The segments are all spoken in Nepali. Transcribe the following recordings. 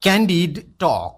Candid Talk.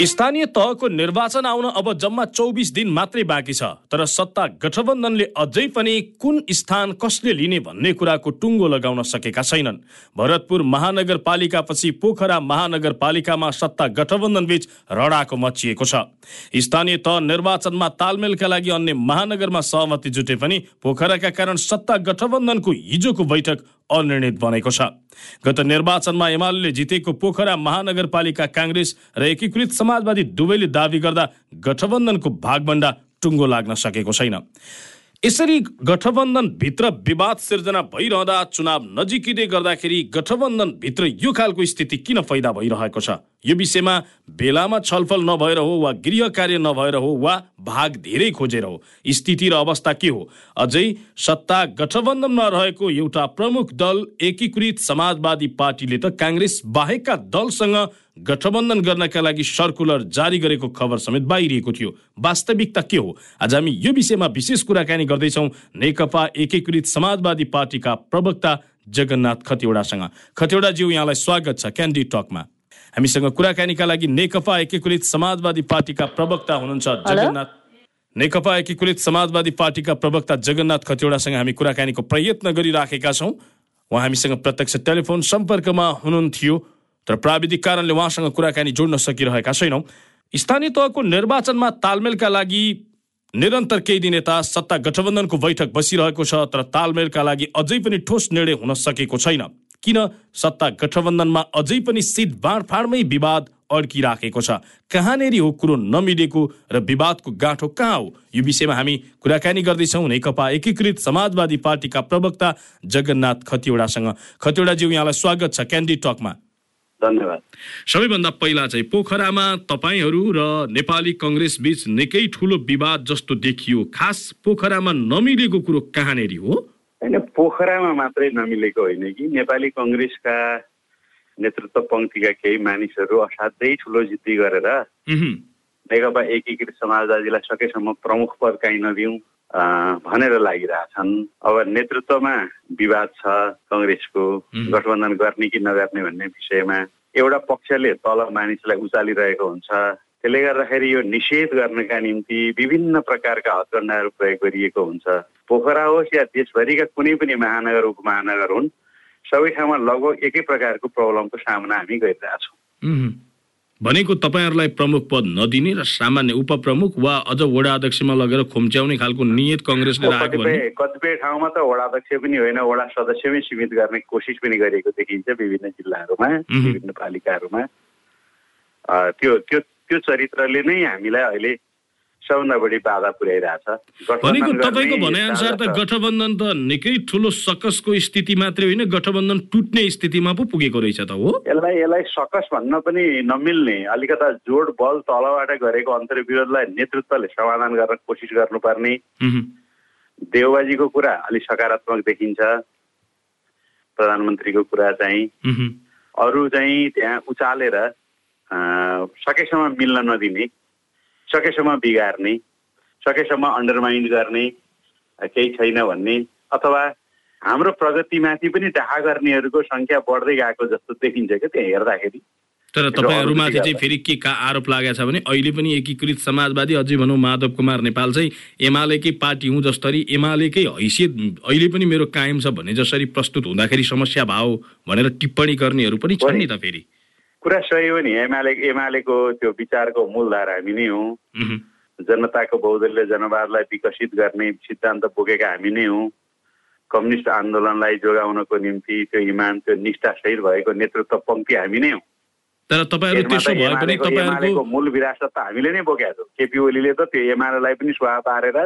स्थानीय तहको निर्वाचन आउन अब जम्मा चौबिस दिन मात्रै बाँकी छ तर सत्ता गठबन्धनले अझै पनि कुन स्थान कसले लिने भन्ने कुराको टुङ्गो लगाउन सकेका छैनन्। भरतपुर महानगरपालिकापछि पोखरा महानगरपालिकामा सत्ता गठबन्धनबीच रडाको मचिएको छ। स्थानीय तह निर्वाचनमा तालमेलका लागि अन्य महानगरमा सहमति जुटे पनि पोखराका कारण सत्ता गठबन्धनको हिजोको बैठक अनिर्णित बनेको छ। गत निर्वाचनमा एमाले जितेको पोखरा महानगरपालिका काङ्ग्रेस र एकीकृत समाजवादी दुवैले दावी गर्दा गठबन्धनको भागभण्डा टुङ्गो लाग्न सकेको छैन। यसरी गठबन्धनभित्र विवाद सिर्जना भइरहँदा चुनाव नजिकिँदै गर्दाखेरि गठबन्धनभित्र यो खालको स्थिति किन पैदा भइरहेको छ? यो विषयमा बेलामा छलफल नभएर हो वा गृह कार्य नभएर हो वा भाग धेरै खोजेर हो स्थिति र अवस्था के हो? अझै सत्ता गठबन्धनमा रहेको एउटा प्रमुख दल एकीकृत समाजवादी पार्टीले त काङ्ग्रेस बाहेकका दलसँग गठबन्धन गर्नका लागि सर्कुलर जारी गरेको खबर समेत बाहिरिएको थियो। वास्तविकता के हो? आज हामी यो विषयमा विशेष कुराकानी गर्दैछौँ नेकपा एकीकृत समाजवादी पार्टीका प्रवक्ता जगन्नाथ खतिवडासँग। खतिवडाज्यू यहाँलाई स्वागत छ क्यान्डी टकमा। हामीसँग कुराकानीका लागि नेकपा एकीकृत समाजवादी पार्टीका प्रवक्ता हुनुहुन्छ जगन्नाथ। नेकपा एकीकृत समाजवादी पार्टीका प्रवक्ता जगन्नाथ खतिवडासँग हामी कुराकानीको प्रयत्न गरिराखेका छौँ। उहाँ हामीसँग प्रत्यक्ष टेलिफोन सम्पर्कमा हुनुहुन्थ्यो तर प्राविधिक कारणले उहाँसँग कुराकानी जोड्न सकिरहेका छैनौँ। स्थानीय तहको निर्वाचनमा तालमेलका लागि निरन्तर केही दिन यता सत्ता गठबन्धनको बैठक बसिरहेको छ तर तालमेलका लागि अझै पनि ठोस निर्णय हुन सकेको छैन। किन सत्ता गठबन्धनमा अझै पनि सिट बाँडफाँडमै विवाद अड्किराखेको छ? कहाँनेरि हो कुरो नमिलेको र विवादको गाँठो कहाँ हो? यो विषयमा हामी कुराकानी गर्दैछौँ नेकपा एकीकृत समाजवादी पार्टीका प्रवक्ता जगन्नाथ खतिवडासँग। खतिवडाज्यू यहाँलाई स्वागत छ क्यान्डी टकमा। धन्यवाद। सबैभन्दा पहिला चाहिँ पोखरामा तपाईँहरू र नेपाली कङ्ग्रेस बीच निकै ठुलो विवाद जस्तो देखियो। खास पोखरामा नमिलेको कुरो कहाँनेरि हो? होइन पोखरामा मात्रै नमिलेको होइन कि? नेपाली कङ्ग्रेसका नेतृत्व पङ्क्तिका केही मानिसहरू असाध्यै ठुलो जिद्दी गरेर नेकपा एकीकृत समाजवादीलाई सकेसम्म प्रमुख पद काहीँ नदिउँ भनेर लागिरहेछन्। अब नेतृत्वमा विवाद छ कङ्ग्रेसको गठबन्धन गर्ने कि नगर्ने भन्ने विषयमा एउटा पक्षले तल मानिसलाई उचालिरहेको हुन्छ। त्यसले गर्दाखेरि यो निषेध गर्नका निम्ति विभिन्न प्रकारका हथकण्डाहरू प्रयोग गरिएको हुन्छ पोखरा होस् या देशभरिका कुनै पनि महानगर उपमहानगर हुन् सबै ठाउँमा लगभग एकै प्रकारको प्रब्लमको सामना हामी गरिरहेछौँ। भनेको तपाईँहरूलाई प्रमुख पद नदिने र सामान्य उपप्रमुख वा अझ वडा अध्यक्षमा लगेर खोम्च्याउने खालको नियत कङ्ग्रेसले राखेको कतिपय कतिपय ठाउँमा त वडा अध्यक्ष पनि होइन वडा सदस्यमै सीमित गर्ने कोसिस पनि गरिएको देखिन्छ विभिन्न जिल्लाहरूमा। विभिन्न पालिकाहरूमा त्यो त्यो त्यो चरित्रले नै हामीलाई अहिले सबभन्दा बढी बाधा पुर्याइरहेछ भनेको तपाईँको भनाइअनुसार त। गठबन्धन त निकै ठुलो सकसको स्थिति मात्रै होइन गठबन्धन टुट्ने स्थितिमा पो पुगेको रहेछ त हो। यसलाई यसलाई सकस भन्न पनि नमिल्ने अलिकता जोड बल तलबाट गरेको अन्तर्विरोधलाई नेतृत्वले समाधान गर्न कोसिस गर्नुपर्ने। देवबाजीको कुरा अलिक सकारात्मक देखिन्छ। प्रधानमन्त्रीको कुरा चाहिँ अरू चाहिँ त्यहाँ उचालेर सकेसम्म मिल्न नदिने सकेसम्म बिगार्ने सकेसम्म अन्डरमाइन्ड गर्ने केही छैन भन्ने अथवा हाम्रो प्रगतिमाथि पनि डाहा गर्नेहरूको सङ्ख्या बढ्दै गएको जस्तो देखिन्छ क्या त्यहाँ हेर्दाखेरि तर तपाईँहरूमाथि चाहिँ। फेरि के का आरोप लागेको छ भने अहिले पनि एकीकृत समाजवादी अझै भनौँ माधव कुमार नेपाल चाहिँ एमालेकै पार्टी हुँ जसरी एमालेकै हैसियत अहिले पनि मेरो कायम छ भने जसरी प्रस्तुत हुँदाखेरि समस्या भाव भनेर टिप्पणी गर्नेहरू पनि छन् नि त फेरि कुरा सही हो नि। एमाले एमालेको त्यो विचारको मूलधार हामी नै हौँ। जनताको बहुदलीय जनवादलाई विकसित गर्ने सिद्धान्त बोकेका हामी नै हौँ। कम्युनिस्ट आन्दोलनलाई जोगाउनको निम्ति त्यो इमान त्यो निष्ठासहित भएको नेतृत्व पङ्क्ति हामी नै हौँ। तर तपाईँहरू त्यसो भए पनि एमालेको तपाईँहरूको मूल विरासत त हामीले नै बोकेका छौँ। केपी ओलीले त त्यो एमालेलाई पनि स्वाहा पारेर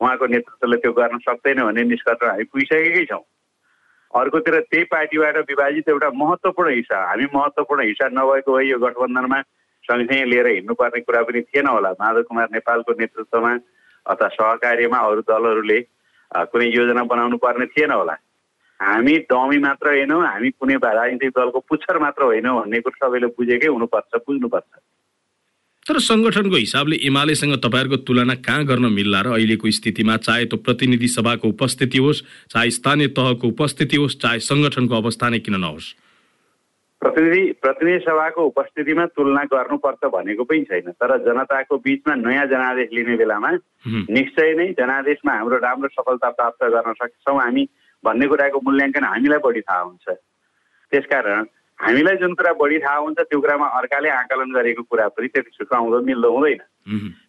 उहाँको नेतृत्वले त्यो गर्न सक्दैन भन्ने निष्कर्ष हामी पुगिसकेकै छौँ। अर्कोतिर त्यही पार्टीबाट विभाजित एउटा महत्त्वपूर्ण हिस्सा हामी महत्त्वपूर्ण हिस्सा नभएको भए यो गठबन्धनमा सँगसँगै लिएर हिँड्नुपर्ने कुरा पनि थिएन होला। माधव कुमार नेपालको नेतृत्वमा अथवा सहकार्यमा अरू दलहरूले कुनै योजना बनाउनु पर्ने थिएन होला। हामी डमी मात्र होइनौँ हामी कुनै राजनीतिक दलको पुच्छर मात्र होइनौँ भन्ने कुरो सबैले बुझेकै हुनुपर्छ बुझ्नुपर्छ। तर सङ्गठनको हिसाबले एमालेसँग तपाईँहरूको तुलना कहाँ गर्न मिल्ला र अहिलेको स्थितिमा चाहे त्यो प्रतिनिधि सभाको उपस्थिति होस् चाहे स्थानीय तहको उपस्थिति होस् चाहे सङ्गठनको अवस्था नै किन नहोस्? प्रतिनिधि प्रतिनिधि सभाको उपस्थितिमा तुलना गर्नुपर्छ भनेको पनि छैन। तर जनताको बिचमा नयाँ जनादेश लिने बेलामा। निश्चय नै जनादेशमा हाम्रो राम्रो सफलता प्राप्त गर्न सक्छौँ। हामी भन्ने कुराको मूल्याङ्कन हामीलाई बढी थाहा हुन्छ। त्यसकारण हामीलाई जुन कुरा बढी थाहा हुन्छ त्यो कुरामा अर्काले आकलन गरेको कुरा पनि त्यति छिटो आउँदो मिल्दो हुँदैन।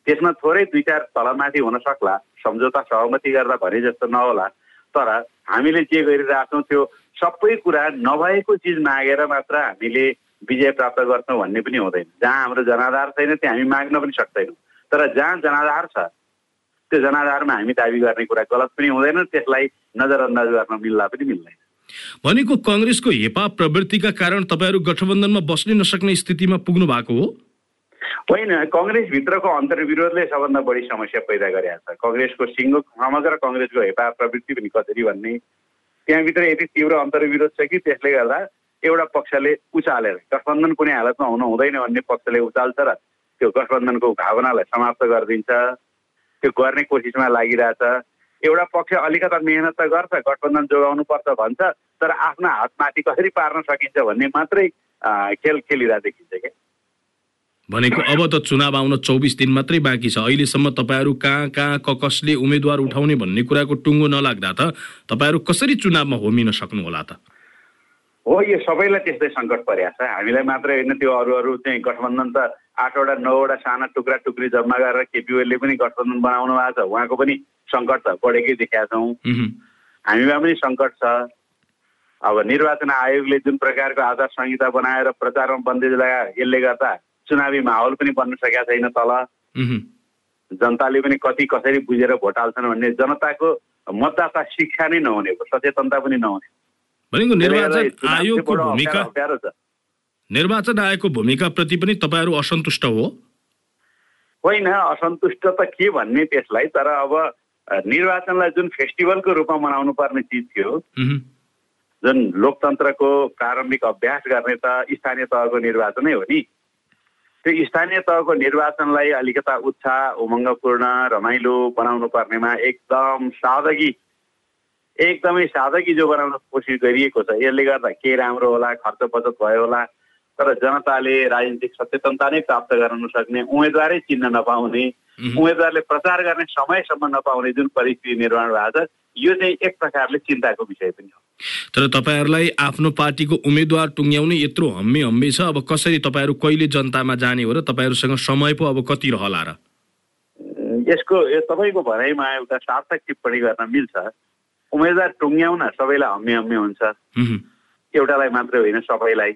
त्यसमा थोरै दुई चार तलमाथि हुन सक्ला सम्झौता सहमति गर्दा भने जस्तो नहोला तर हामीले जे गरिरहेछौँ त्यो सबै कुरा नभएको चिज मागेर मात्र हामीले विजय प्राप्त गर्छौँ भन्ने पनि हुँदैन। जहाँ हाम्रो जनाधार छैन त्यहाँ हामी माग्न पनि सक्दैनौँ। तर जहाँ जनाधार छ त्यो जनाधारमा हामी दाबी गर्ने कुरा गलत पनि हुँदैन त्यसलाई नजरअन्दाज गर्न मिल्ला पनि मिल्दैन। भनेको कङ्ग्रेसको हेपा प्रवृत्तिका कारण तपाईँहरू गठबन्धनमा बस्नै नसक्ने स्थितिमा पुग्नु भएको हो? होइन कङ्ग्रेसभित्रको अन्तर्विरोधले सबभन्दा बढी समस्या पैदा गरेको छ। कङ्ग्रेसको सिङ्गो समग्र कङ्ग्रेसको हेपा प्रवृत्ति पनि कसरी भन्ने? त्यहाँभित्र यति तीव्र अन्तर्विरोध छ कि त्यसले गर्दा एउटा पक्षले उचालेर गठबन्धन कुनै हालतमा हुनु हुँदैन भन्ने पक्षले उचाल्छ र त्यो गठबन्धनको भावनालाई समाप्त गरिदिन्छ त्यो गर्ने कोसिसमा लागिरहेछ। एउटा पक्ष अलिकता मेहनत त गर्छ गठबन्धन जोगाउनु पर्छ भन्छ तर आफ्ना हातमाथि कसरी पार्न सकिन्छ भन्ने मात्रै खेल खेलिरहेको देखिन्छ क्या। भनेको अब त चुनाव आउन चौबिस दिन मात्रै बाँकी छ। अहिलेसम्म तपाईँहरू कहाँ कहाँ क कसले उम्मेद्वार उठाउने भन्ने कुराको टुङ्गो नलाग्दा त तपाईँहरू कसरी चुनावमा होमिन सक्नु होला त? हो यो सबैलाई त्यस्तै सङ्कट परेको छ हामीलाई मात्रै होइन त्यो अरू अरू चाहिँ गठबन्धन त आठवटा नौवटा साना टुक्रा टुक्री जम्मा गरेर केपी ओलीले पनि गठबन्धन बनाउनु भएको छ। उहाँको पनि सङ्कट त बढेकै देखाएको छौँ। हामीमा पनि सङ्कट छ। अब निर्वाचन आयोगले जुन प्रकारको आचार संहिता बनाएर प्रचारमा बन्देज लगायो यसले गर्दा चुनावी माहौल पनि बन्न सकेका छैन तल। जनताले पनि कति कसरी बुझेर भोट हाल्छन् भन्ने जनताको मतदाता शिक्षा नै नहुने सचेतनता पनि नहुने भनेको निर्वाचन आयोगको भूमिका निर्वाचन आयोगको भूमिकाप्रति पनि तपाईँहरू असन्तुष्ट हो? होइन असन्तुष्ट त के भन्ने त्यसलाई तर अब निर्वाचनलाई जुन फेस्टिभलको रूपमा मनाउनु पर्ने चिज थियो। जुन लोकतन्त्रको प्रारम्भिक अभ्यास गर्ने त स्थानीय तहको निर्वाचनै हो नि। त्यो स्थानीय तहको निर्वाचनलाई अलिकता उत्साह उमङ्गपूर्ण रमाइलो बनाउनु पर्नेमा एकदम सादगी एकदमै सादगी जो बनाउन कोसिस गरिएको छ। यसले गर्दा के राम्रो होला खर्च बचत भयो होला तर जनताले राजनीतिक सचेतनता नै प्राप्त गर्न नसक्ने उम्मेद्वारै चिन्न नपाउने। उम्मेद्वारले प्रचार गर्ने समयसम्म नपाउने जुन परिस्थिति निर्माण भएको छ यो चाहिँ एक प्रकारले चिन्ताको विषय पनि हो। तर तपाईँहरूलाई आफ्नो पार्टीको उम्मेद्वार टुङ्ग्याउने यत्रो हम्मे हम्मे छ अब कसरी तपाईँहरू कहिले जनतामा जाने हो र तपाईँहरूसँग समय पो अब कति रहला र? यसको यो तपाईँको भनाइमा एउटा सार्थक टिप्पणी गर्न मिल्छ। उम्मेद्वार टुङ्ग्याउन सबैलाई हम्मे हम्मे हुन्छ। एउटालाई मात्रै होइन सबैलाई।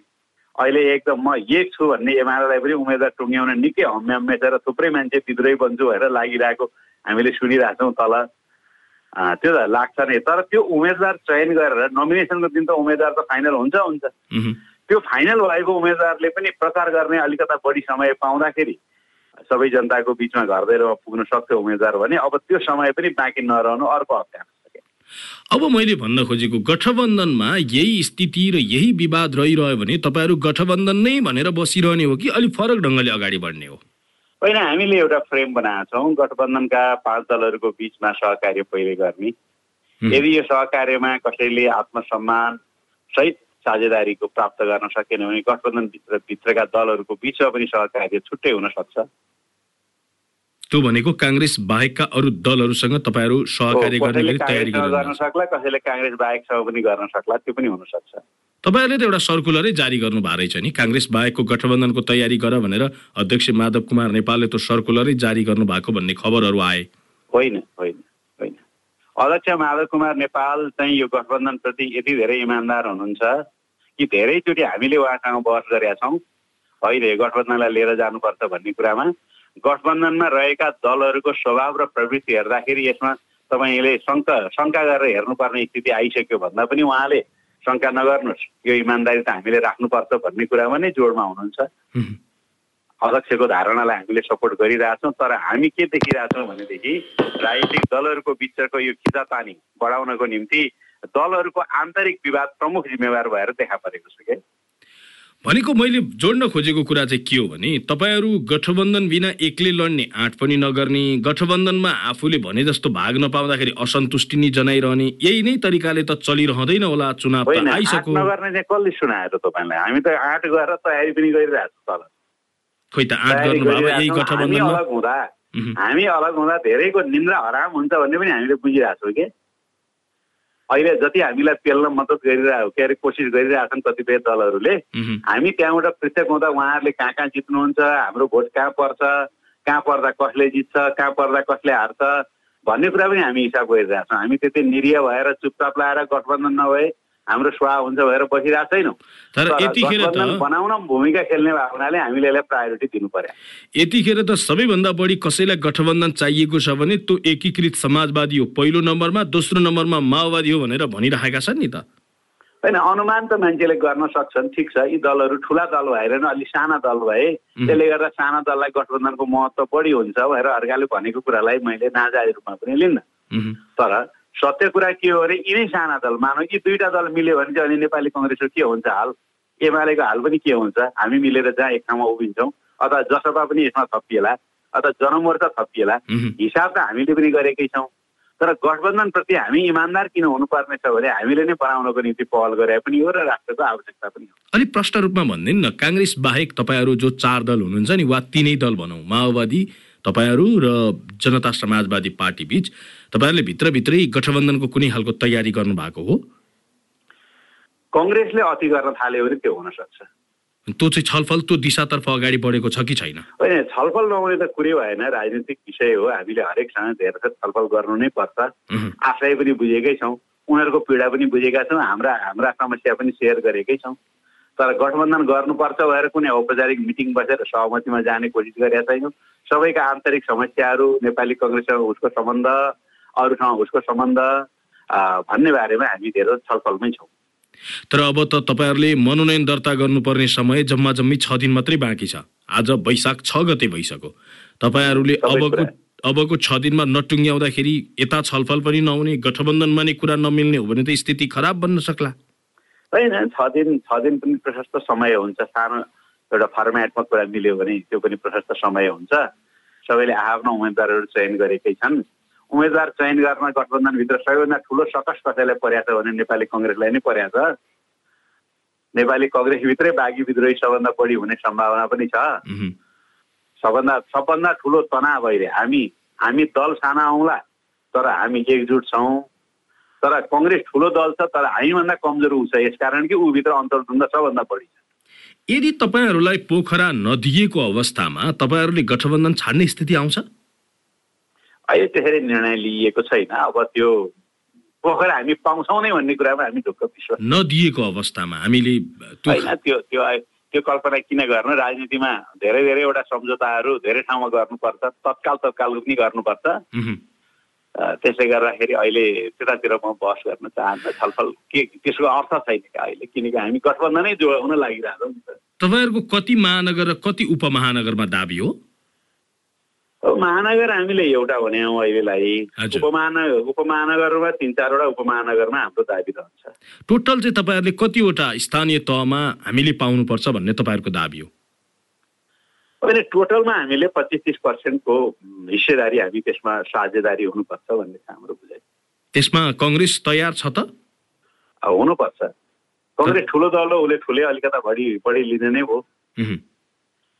अहिले एकदम म एक छु भन्ने एमालेलाई पनि उम्मेद्वार टुङ्ग्याउन निकै हम्मे हम्मे छ र थुप्रै मान्छे विद्रोही बन्छु भनेर लागिरहेको हामीले सुनिरहेछौँ तल त्यो त लाग्छ नै तर त्यो उम्मेद्वार चयन गरेर नोमिनेसनको दिन त उम्मेद्वार त फाइनल हुन्छ हुन्छ। त्यो फाइनल भएको उम्मेद्वारले पनि प्रचार गर्ने अलिकता बढी समय पाउँदाखेरि सबै जनताको बिचमा घर पुग्न सक्छ उम्मेद्वार भने अब त्यो समय पनि बाँकी नरहनु अर्को क्या। अब मैले भन्न खोजेको गठबन्धनमा यही स्थिति र यही विवाद रहिरह्यो भने तपाईँहरू गठबन्धन नै भनेर बसिरहने हो कि अलिक फरक ढङ्गले अगाडि बढ्ने हो? होइन हामीले एउटा फ्रेम बनाएका छौँ गठबन्धनका पाँच दलहरूको बिचमा सहकार्य पहिले गर्ने। यदि यो सहकार्यमा कसैले आत्मसम्मान सहित साझेदारीको प्राप्त गर्न सकेन भने गठबन्धनभित्र भित्रका दलहरूको बिचमा पनि सहकार्य छुट्टै हुन सक्छ। त्यो भनेको काङ्ग्रेस बाहेकका अरू दलहरूसँग तपाईँहरू सहकार्य गर्ने तयारी गर्न सक्ला कसैले काङ्ग्रेस बाहेकसँग पनि गर्न सक्ला त्यो पनि हुनसक्छ। तपाईँहरूले त एउटा सर्कुलरै जारी गर्नु भएको रहेछ नि। काङ्ग्रेस बाहेकको गठबन्धनको तयारी गर भनेर अध्यक्ष माधव कुमार नेपालले त सर्कुलरै जारी गर्नु भएको भन्ने खबरहरू आए। होइन होइन होइन। अध्यक्ष माधव कुमार नेपाल चाहिँ यो गठबन्धनप्रति यति धेरै इमान्दार हुनुहुन्छ कि धेरैचोटि हामीले उहाँसँग बहस गरेका छौँ। अहिले गठबन्धनलाई लिएर जानुपर्छ भन्ने कुरामा गठबन्धनमा रहेका दलहरूको स्वभाव र प्रवृत्ति हेर्दाखेरि यसमा तपाईँले शङ्का शङ्का गरेर हेर्नुपर्ने स्थिति आइसक्यो भन्दा पनि उहाँले शङ्का नगर्नुहोस्। यो इमान्दारी त हामीले राख्नुपर्छ भन्ने कुरामा नै जोडमा हुनुहुन्छ। अध्यक्षको धारणालाई हामीले सपोर्ट गरिरहेछौँ तर हामी के देखिरहेछौँ भनेदेखि राजनीतिक दलहरूको बिचको यो खिचातानी बढाउनको निम्ति दलहरूको आन्तरिक विवाद प्रमुख जिम्मेवार भएर देखा परेको छ क्या भनेको मैले जोड्न खोजेको कुरा चाहिँ के हो भने तपाईँहरू गठबन्धन बिना एक्लै लड्ने आँट पनि नगर्ने गठबन्धनमा आफूले भने जस्तो भाग नपाउँदाखेरि असन्तुष्टि नै जनाइरहने यही नै तरिकाले त चलिरहँदैन होला चुनाव त आइसक्यो। कसले सुनाएर तपाईँलाई? हामी त आँट गरेर तयारी पनि गरिरहेको छौँ खोइ त आँट गर्नुभयो यही गठबन्धनमा? अलग हुँदा हामी अलग हुँदा धेरैको निन्द्रा हराम हुन्छ भन्ने पनि हामीले बुझिरहेको छौँ कि? अहिले जति हामीलाई पेल्न मद्दत गरिरहेको के अरे कोसिस गरिरहेछन् कतिपय दलहरूले हामी त्यहाँबाट पृथक हुँदा उहाँहरूले कहाँ कहाँ जित्नुहुन्छ हाम्रो भोट कहाँ पर्छ कहाँ पर्दा कसले जित्छ कहाँ पर्दा कसले हार्छ भन्ने कुरा पनि हामी हिसाब गरिरहेछौँ। हामी त्यति निरीह भएर चुपचाप लगाएर गठबन्धन नभए हाम्रो स्वभाव हुन्छ भनेर बसिरहेको छैनौँ। तर यतिखेर त बनाउन भूमिका खेल्ने भएको हुनाले हामीले यसलाई प्रायोरिटी दिनु पर्यो यतिखेर त सबैभन्दा बढी कसैलाई गठबन्धन चाहिएको छ भने त्यो एकीकृत समाजवादी हो। पहिलो नम्बरमा दोस्रो नम्बरमा माओवादी हो भनेर भनिरहेका छन् नि त। होइन अनुमान त मान्छेले गर्न सक्छन् ठिक छ। यी दलहरू ठुला दल भएर नि अलिक साना दल भए त्यसले गर्दा साना दललाई गठबन्धनको महत्त्व बढी हुन्छ भनेर अर्काले भनेको कुरालाई मैले नाजाय रूपमा पनि लिन्न। तर सत्य कुरा के हो भने यिनै साना दल। मानौ यी दुईवटा दल मिल्यो भने चाहिँ अनि नेपाली कङ्ग्रेसको के हुन्छ हाल? एमालेको हाल पनि के हुन्छ? हामी मिलेर जहाँ एक ठाउँमा उभिन्छौँ। अथवा जसपा पनि यसमा थपिएला। अथवा जनमोर्चा थपिएला। हिसाब त हामीले पनि गरेकै छौँ। तर गठबन्धनप्रति हामी इमान्दार किन हुनुपर्ने छ भने हामीले नै बनाउनको निम्ति पहल गरे पनि हो र राष्ट्रको आवश्यकता पनि हो। अलिक प्रष्ट रूपमा भनिदिनु न काङ्ग्रेस बाहेक तपाईँहरू जो चार दल हुनुहुन्छ नि वा तिनै दल भनौँ माओवादी तपाईँहरू र जनता समाजवादी पार्टी बिच तपाईँहरूले भित्रभित्रै गठबन्धनको कुनै खालको तयारी गर्नु भएको हो? कङ्ग्रेसले अति गर्न थाल्यो भने त्यो हुन सक्छ। त्यो चाहिँ छलफल त्यो दिशातर्फ अगाडि बढेको छ कि छैन? होइन छलफल नहुने त कुरै भएन राजनीतिक विषय हो हामीले हरेकसँग धेरै छलफल गर्नु नै पर्छ। आशय पनि बुझेकै छौँ उनीहरूको पीडा पनि बुझेका छौँ हाम्रा हाम्रा समस्या पनि सेयर गरेकै छौँ। तर गठबन्धन गर्नुपर्छ भएर कुनै औपचारिक मिटिङ बसेर सहमतिमा जाने कोसिस गरेका छैनौँ। सबैका आन्तरिक समस्याहरू नेपाली कङ्ग्रेससँग उसको सम्बन्ध अरूसँग उसको सम्बन्ध भन्ने बारेमा हामी धेरै छलफलमै छौँ। तर अब त तपाईँहरूले मनोनयन दर्ता गर्नुपर्ने समय जम्मा जम्मी छ दिन मात्रै बाँकी छ। आज वैशाख छ गते भइसक्यो। तपाईँहरूले अबको अबको छ दिनमा नटुङ्ग्याउँदाखेरि यता छलफल पनि नहुने गठबन्धनमा नै कुरा नमिल्ने हो भने त स्थिति खराब बन्न सक्ला। होइन छ दिन छ दिन पनि प्रशस्त समय हुन्छ। सानो एउटा फर्मेटमा कुरा मिल्यो भने त्यो पनि प्रशस्त समय हुन्छ। सबैले आफ्नो उम्मेदवारहरू चयन गरेकै छन्। उम्मेदवार चयन गर्न गठबन्धनभित्र सबैभन्दा ठुलो सकस कसैलाई परेको छ भने नेपाली कङ्ग्रेसलाई नै परेको छ। नेपाली कङ्ग्रेसभित्रै बाघी विद्रोही सबभन्दा बढी हुने सम्भावना पनि छ। सबभन्दा सबभन्दा ठुलो तनाव अहिले। हामी हामी दल साना आउँला तर हामी एकजुट छौँ। तर कङ्ग्रेस ठुलो दल छ तर हामीभन्दा कमजोर ऊ छ यसकारण कि ऊभित्र अन्तर्द्वन्द सबभन्दा बढी छ। यदि तपाईँहरूलाई पोखरा नदिएको अवस्थामा तपाईँहरूले गठबन्धन छाड्ने स्थिति आउँछ? अहिले त्यसरी निर्णय लिइएको छैन। अब त्यो पोखरा हामी पाउँछौँ नै भन्ने कुरामा हामी ढुक्क विश्वास नदिएको अवस्थामा हामीले होइन त्यो त्यो त्यो कल्पना किन गर्नु? राजनीतिमा धेरै धेरैवटा सम्झौताहरू धेरै ठाउँमा गर्नुपर्छ तत्काल तत्काल पनि गर्नुपर्छ। त्यसले गर्दाखेरि अहिले त्यतातिर म बहस गर्न चाहन्न छलफल के त्यसको अर्थ छैन क्या अहिले किनकि हामी गठबन्धनै जोडाउन लागिरहेछौँ तपाईँहरूको कति महानगर र कति उपमहानगरमा दाबी हो? महानगर हामीले एउटा भने हौ अहिलेलाई उपमहानगर उपमहानगरमा तिन चारवटा उपमहानगरमा हाम्रो दाबी रहन्छ टोटल चाहिँ तपाईँहरूले कतिवटा स्थानीय तहमा हामीले पाउनुपर्छ भन्ने तपाईँहरूको दाबी हो अहिले टोटलमा हामीले पच्चिस तिस पर्सेन्टको हिस्सेदारी हामी त्यसमा साझेदारी हुनुपर्छ भन्ने छ हाम्रो बुझाइ त्यसमा कङ्ग्रेस तयार छ त हुनुपर्छ कङ्ग्रेस ठुलो दल हो उसले ठुलै अलिकता बढी बढी लिने नै हो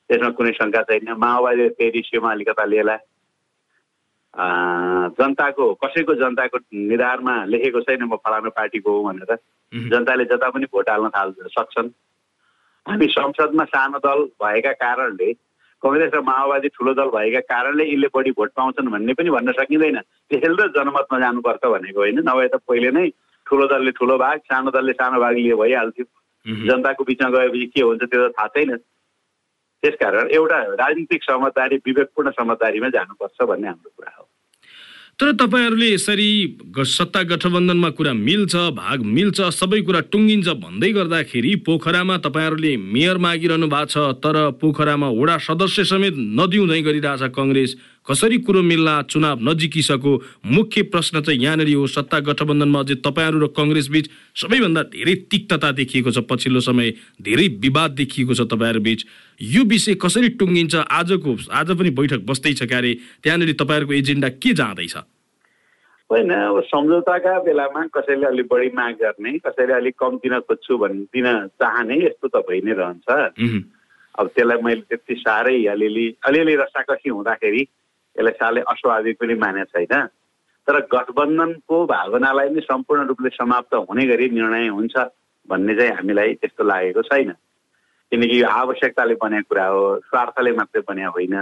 त्यसमा कुनै शङ्का छैन। माओवादी त्यही रेसियोमा अलिकता लिएला जनताको कसैको जनताको निधारमा लेखेको छैन म फलानु पार्टीको हो भनेर। जनताले जता पनि भोट हाल्न थाल्न सक्छन्। हामी संसदमा सानो दल भएका कारणले कङ्ग्रेस र माओवादी ठुलो दल भएका कारणले यिनले बढी भोट पाउँछन् भन्ने पनि भन्न सकिँदैन। त्यसैले त जनमतमा जानुपर्छ भनेको होइन। नभए त पहिले नै ठुलो दलले ठुलो भाग सानो दलले सानो भाग लिए भइहाल्थ्यो। जनताको बिचमा गएपछि के हुन्छ त्यो त थाहा छैन। त्यसकारण एउटा राजनीतिक समझदारी विवेकपूर्ण समझदारीमा जानुपर्छ भन्ने हाम्रो कुरा हो। तर तपाईँहरूले यसरी सत्ता गठबन्धनमा कुरा मिल्छ भाग मिल्छ सबै कुरा टुङ्गिन्छ भन्दै गर्दाखेरि पोखरामा तपाईँहरूले मेयर मागिरहनु भएको छ तर पोखरामा वडा सदस्य समेत नदिउँदै गरिरहेछ कङ्ग्रेस। कसरी कुरो मिल्ला चुनाव नजिकिसको मुख्य प्रश्न चाहिँ यहाँनिर हो सत्ता गठबन्धनमा अझै तपाईँहरू र कङ्ग्रेस बिच सबैभन्दा धेरै तिक्तता देखिएको छ पछिल्लो समय धेरै विवाद देखिएको छ तपाईँहरू बिच। यो विषय कसरी टुङ्गिन्छ? आजको आज पनि बैठक बस्दैछ क्यारे। त्यहाँनिर तपाईँहरूको एजेन्डा के जाँदैछ? होइन अब सम्झौताका बेलामा कसैले अलिक बढी माग गर्ने कसैले अलिक कम दिन खोज्छु भन् दिन चाहने यस्तो त भइ नै रहन्छ। अब त्यसलाई मैले त्यति साह्रै अलिअलि अलिअलि रसाकसी हुँदाखेरि यसलाई साह्रै अस्वाभाविक पनि मानेको छैन तर गठबन्धनको भावनालाई नै सम्पूर्ण रूपले समाप्त हुने गरी निर्णय हुन्छ भन्ने चाहिँ हामीलाई त्यस्तो लागेको छैन। किनकि यो आवश्यकताले बनेको कुरा हो स्वार्थले मात्रै बने होइन।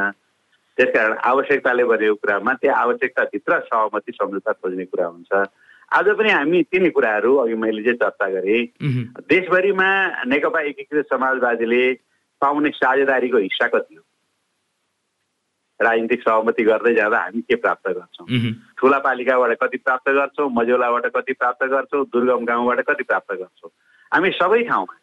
त्यसकारण आवश्यकताले बनेको कुरामा त्यो आवश्यकताभित्र सहमति सम्झौता खोज्ने कुरा हुन्छ। आज पनि हामी तिनै कुराहरू अघि मैले जे चर्चा गरेँ देशभरिमा नेकपा एकीकृत समाजवादीले पाउने साझेदारीको हिस्सा कति हो? राजनीतिक सहमति गर्दै जाँदा हामी के प्राप्त गर्छौँ? ठुला पालिकाबाट कति प्राप्त गर्छौँ? मझौलाबाट कति प्राप्त गर्छौँ? दुर्गम गाउँबाट कति प्राप्त गर्छौँ? हामी सबै ठाउँमा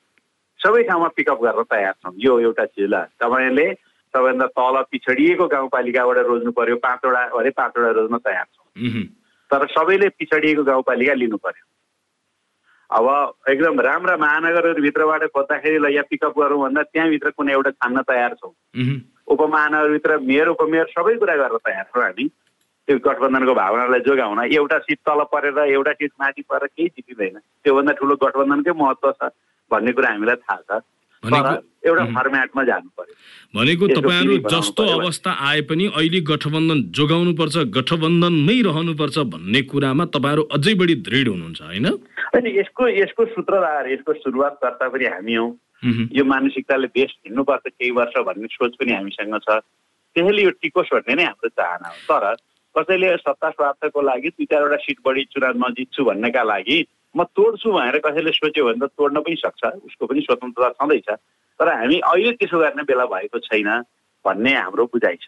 सबै ठाउँमा पिकअप गर्न तयार छौँ। यो एउटा चिजलाई तपाईँले सबैभन्दा तल पिछडिएको गाउँपालिकाबाट रोज्नु पर्यो पाँचवटा अरे पाँचवटा रोज्न तयार छौँ। तर सबैले पिछडिएको गाउँपालिका लिनु पर्यो। अब एकदम राम्रा महानगरहरूभित्रबाट खोज्दाखेरि ल यहाँ पिकअप गरौँ भन्दा त्यहाँभित्र कुनै एउटा छान्न तयार छौँ। उपमहानगरभित्र मेयर उपमेयर सबै कुरा गर्न तयार छौँ हामी। त्यो गठबन्धनको भावनालाई जोगाउन एउटा सिट तल परेर एउटा सिट माथि परेर केही जितिँदैन त्योभन्दा ठुलो गठबन्धनकै महत्त्व छ भन्ने कुरा हामीलाई थाहा छ। एउटा फर्मेटमा जानु पर्यो भनेको तपाईँहरू जस्तो अवस्था आए पनि अहिले गठबन्धन जोगाउनु पर्छ गठबन्धनमै रहनुपर्छ भन्ने कुरामा तपाईँहरू अझै बढी दृढ हुनुहुन्छ होइन? होइन यसको यसको सूत्रधार यसको सुरुवातकर्ता पनि हामी हौ। यो मानसिकताले देश हिँड्नुपर्छ केही वर्ष भन्ने सोच पनि हामीसँग छ। त्यसैले यो टिकोस् भन्ने नै हाम्रो चाहना हो। तर कसैले सत्ता स्वार्थको लागि दुई चारवटा सिट बढी चुनाव नजित्छु भन्नेका लागि म तोड्छु भनेर कसैले सोच्यो भने त तोड्न पनि सक्छ उसको पनि स्वतन्त्रता छँदैछ। तर हामी अहिले त्यसो गर्ने बेला भएको छैन। भन्ने हाम्रो बुझाइ छ।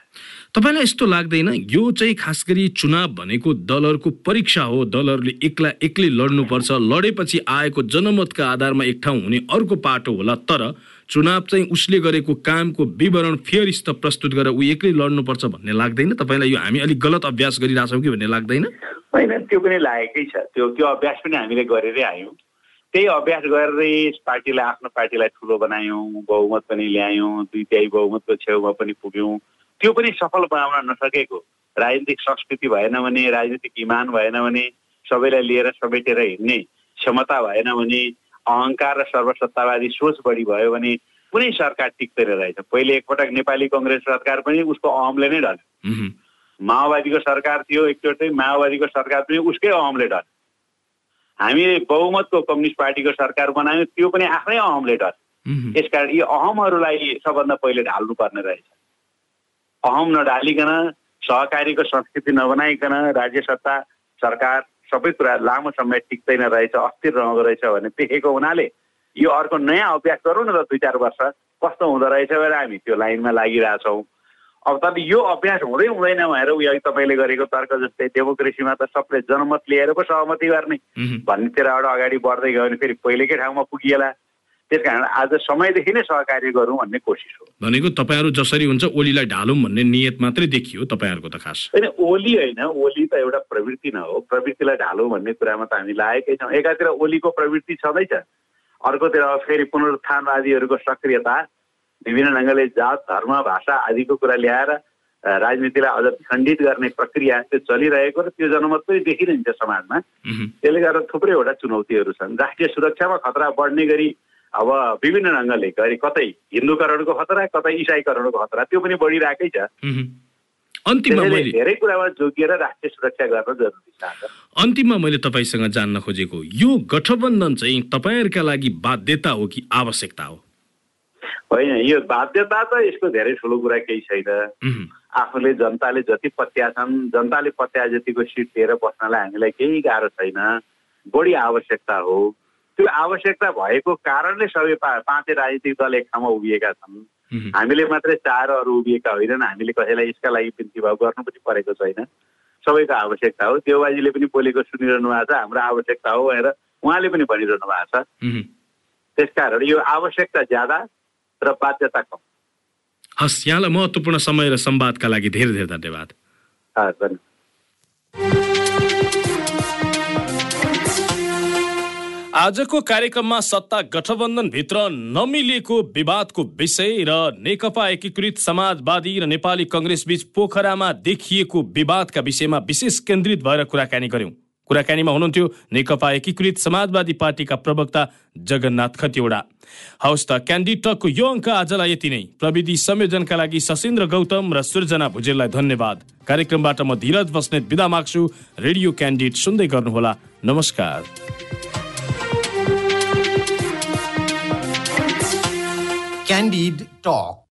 तपाईँलाई यस्तो लाग्दैन? यो चाहिँ खास गरी चुनाव भनेको दलहरूको परीक्षा हो। दलहरूले एक्ला एक्लै लड्नुपर्छ। लडेपछि आएको जनमतका आधारमा एक ठाउँ हुने अर्को पाटो होला। तर चुनाव चाहिँ उसले गरेको कामको विवरण फेरिस्त प्रस्तुत गरेर ऊ एक्लै लड्नुपर्छ भन्ने लाग्दैन? तपाईँलाई यो हामी अलिक गलत अभ्यास गरिरहेछौँ कि भन्ने लाग्दैन? होइन त्यो पनि लागेकै छ। त्यो त्यो अभ्यास पनि हामीले गरेरै आयौँ। त्यही अभ्यास गरेरै पार्टीलाई आफ्नो पार्टीलाई ठुलो बनायौँ बहुमत पनि ल्यायौँ दुई तिहाई बहुमतको छेउमा पनि पुग्यौँ। त्यो पनि सफल बनाउन नसकेको। राजनीतिक संस्कृति भएन भने राजनीतिक इमान भएन भने सबैलाई लिएर समेटेर हिँड्ने क्षमता भएन भने अहङ्कार र सर्वसत्तावादी सोच बढी भयो भने कुनै सरकार टिक्दैन रहेछ। पहिले एकपटक नेपाली कङ्ग्रेस सरकार पनि उसको अहमले नै ढल्यो। माओवादीको सरकार थियो एकचोटि माओवादीको सरकार पनि उसकै अहमले ढल्यो। हामीले बहुमतको कम्युनिस्ट पार्टीको सरकार बनायौँ त्यो पनि आफ्नै अहमले डर। यसकारण यी अहमहरूलाई सबभन्दा पहिले ढाल्नु पर्ने रहेछ। अहम नढालिकन सहकारीको संस्कृति नबनाइकन राज्य सत्ता सरकार सबै कुरा लामो समय टिक्दैन रहेछ अस्थिर रहँदो रहेछ भन्ने देखेको हुनाले यो अर्को नयाँ अभ्यास गरौँ न त दुई चार वर्ष कस्तो हुँदो रहेछ भनेर हामी त्यो लाइनमा लागिरहेछौँ। अब तर यो अभ्यास हुँदै हुँदैन भनेर उयो तपाईँले गरेको तर्क जस्तै डेमोक्रेसीमा त सबले जनमत लिएर पो सहमति गर्ने। भन्नेतिरबाट अगाडि बढ्दै गयो भने फेरि पहिलेकै ठाउँमा पुगिएला। त्यस कारण आज समयदेखि नै सहकार्य गरौँ भन्ने कोसिस हो। भनेको तपाईँहरू जसरी हुन्छ ओलीलाई ढालौँ भन्ने नियत मात्रै देखियो तपाईँहरूको त खास। होइन ओली होइन ओली त एउटा प्रवृत्ति न हो। प्रवृत्तिलाई ढालौँ भन्ने कुरामा त हामी लागेकै छौँ। एकातिर ओलीको प्रवृत्ति छँदैछ। अर्कोतिर फेरि पुनरुत्थानवादीहरूको सक्रियता विभिन्न ढङ्गले जात धर्म भाषा आदिको कुरा ल्याएर राजनीतिलाई अझ खण्डित गर्ने प्रक्रिया त्यो चलिरहेको र त्यो जनमत पनि देखिरहन्छ समाजमा। त्यसले गर्दा थुप्रैवटा चुनौतीहरू छन्। राष्ट्रिय सुरक्षामा खतरा बढ्ने गरी अब विभिन्न ढङ्गले गरी कतै हिन्दूकरणको खतरा कतै इसाईकरणको खतरा त्यो पनि बढिरहेकै छ। अन्तिममा मैले धेरै कुरामा जोगिएर राष्ट्रिय सुरक्षा गर्न जरुरी छ। अन्तिममा मैले तपाईँसँग जान्न खोजेको यो गठबन्धन चाहिँ तपाईँहरूका लागि बाध्यता हो कि आवश्यकता हो? होइन यो बाध्यता त यसको धेरै ठुलो कुरा केही छैन। आफूले जनताले जति पत्याछन् जनताले पत्या जतिको सिट लिएर बस्नलाई हामीलाई केही गाह्रो छैन। बढी आवश्यकता हो। त्यो आवश्यकता भएको कारणले सबै पा पाँचै राजनीतिक दल एक ठाउँमा उभिएका छन्। हामीले मात्रै चार अरू उभिएका होइनन् हामीले कसैलाई यसका लागि बिन्ती भाव गर्नु पनि परेको छैन। सबैको आवश्यकता हो। देवबाजीले पनि बोलेको सुनिरहनु भएको छ हाम्रो आवश्यकता हो भनेर उहाँले पनि भनिरहनु भएको छ। त्यसकारण यो आवश्यकता ज्यादा र बाध्यता कम। हस् यहाँलाई महत्त्वपूर्ण समय र संवादका लागि धेरै धेरै धन्यवाद। आजको कार्यक्रममा सत्ता गठबन्धनभित्र नमिलेको विवादको विषय र नेकपा एकीकृत समाजवादी र नेपाली कङ्ग्रेस बीच पोखरामा देखिएको विवादका विषयमा विशेष केन्द्रित भएर कुराकानी गर्यौं कुराकानीमा हुनुहुन्थ्यो नेकपा एकीकृत समाजवादी पार्टीका प्रवक्ता जगन्नाथ खतिवडा। हवस् त क्यान्डिटकको यो अङ्क आजलाई यति नै। प्रविधि संयोजनका लागि सशिन्द्र गौतम र सृजना भुजेललाई धन्यवाद। कार्यक्रमबाट म धीरज बस्नेत विदा माग्छु। रेडियो क्यान्डिड सुन्दै गर्नुहोला। नमस्कार। Candid Talk.